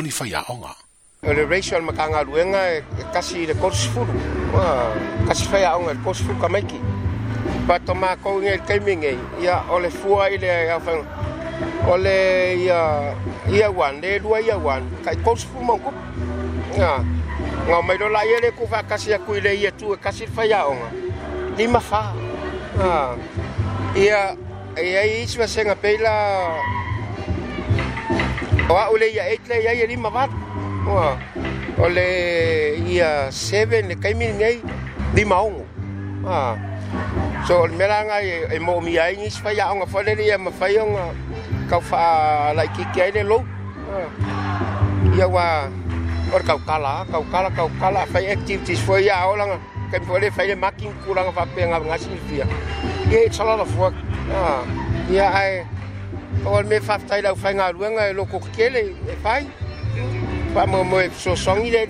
o ni faiaʻoga o le raisi o le makagaluega e kasi le kolosefulu kasi faiaʻoga i le kolosefulu kamaiki patomakou nge le taimigei ia o le fua i le aufaiga o le ia ia uan le lua ia uan kai kolosefulu maukupu ia Nga mai lo la ia le kasi aku ile le ia tu e kasi le faiaʻoga lima fā ia iai isi masega pei la Wa ole ya eight le ya yeri mavat. Wa ole ya seven le kai min ngai di maung. Ah. So le melanga e, mo mi ai ni sfa ya nga fa ya ma fa yong ka fa la ki ki ai le lo. Ya wa or kau kala, kau kala, kau kala fa activities fo ya ola kai fole fa le making kurang fa pe nga ngasi fia. Ye it's a lot of work. Ah. Ia ai o me fa tai la fa nga luenga e loko kele e pa songi le di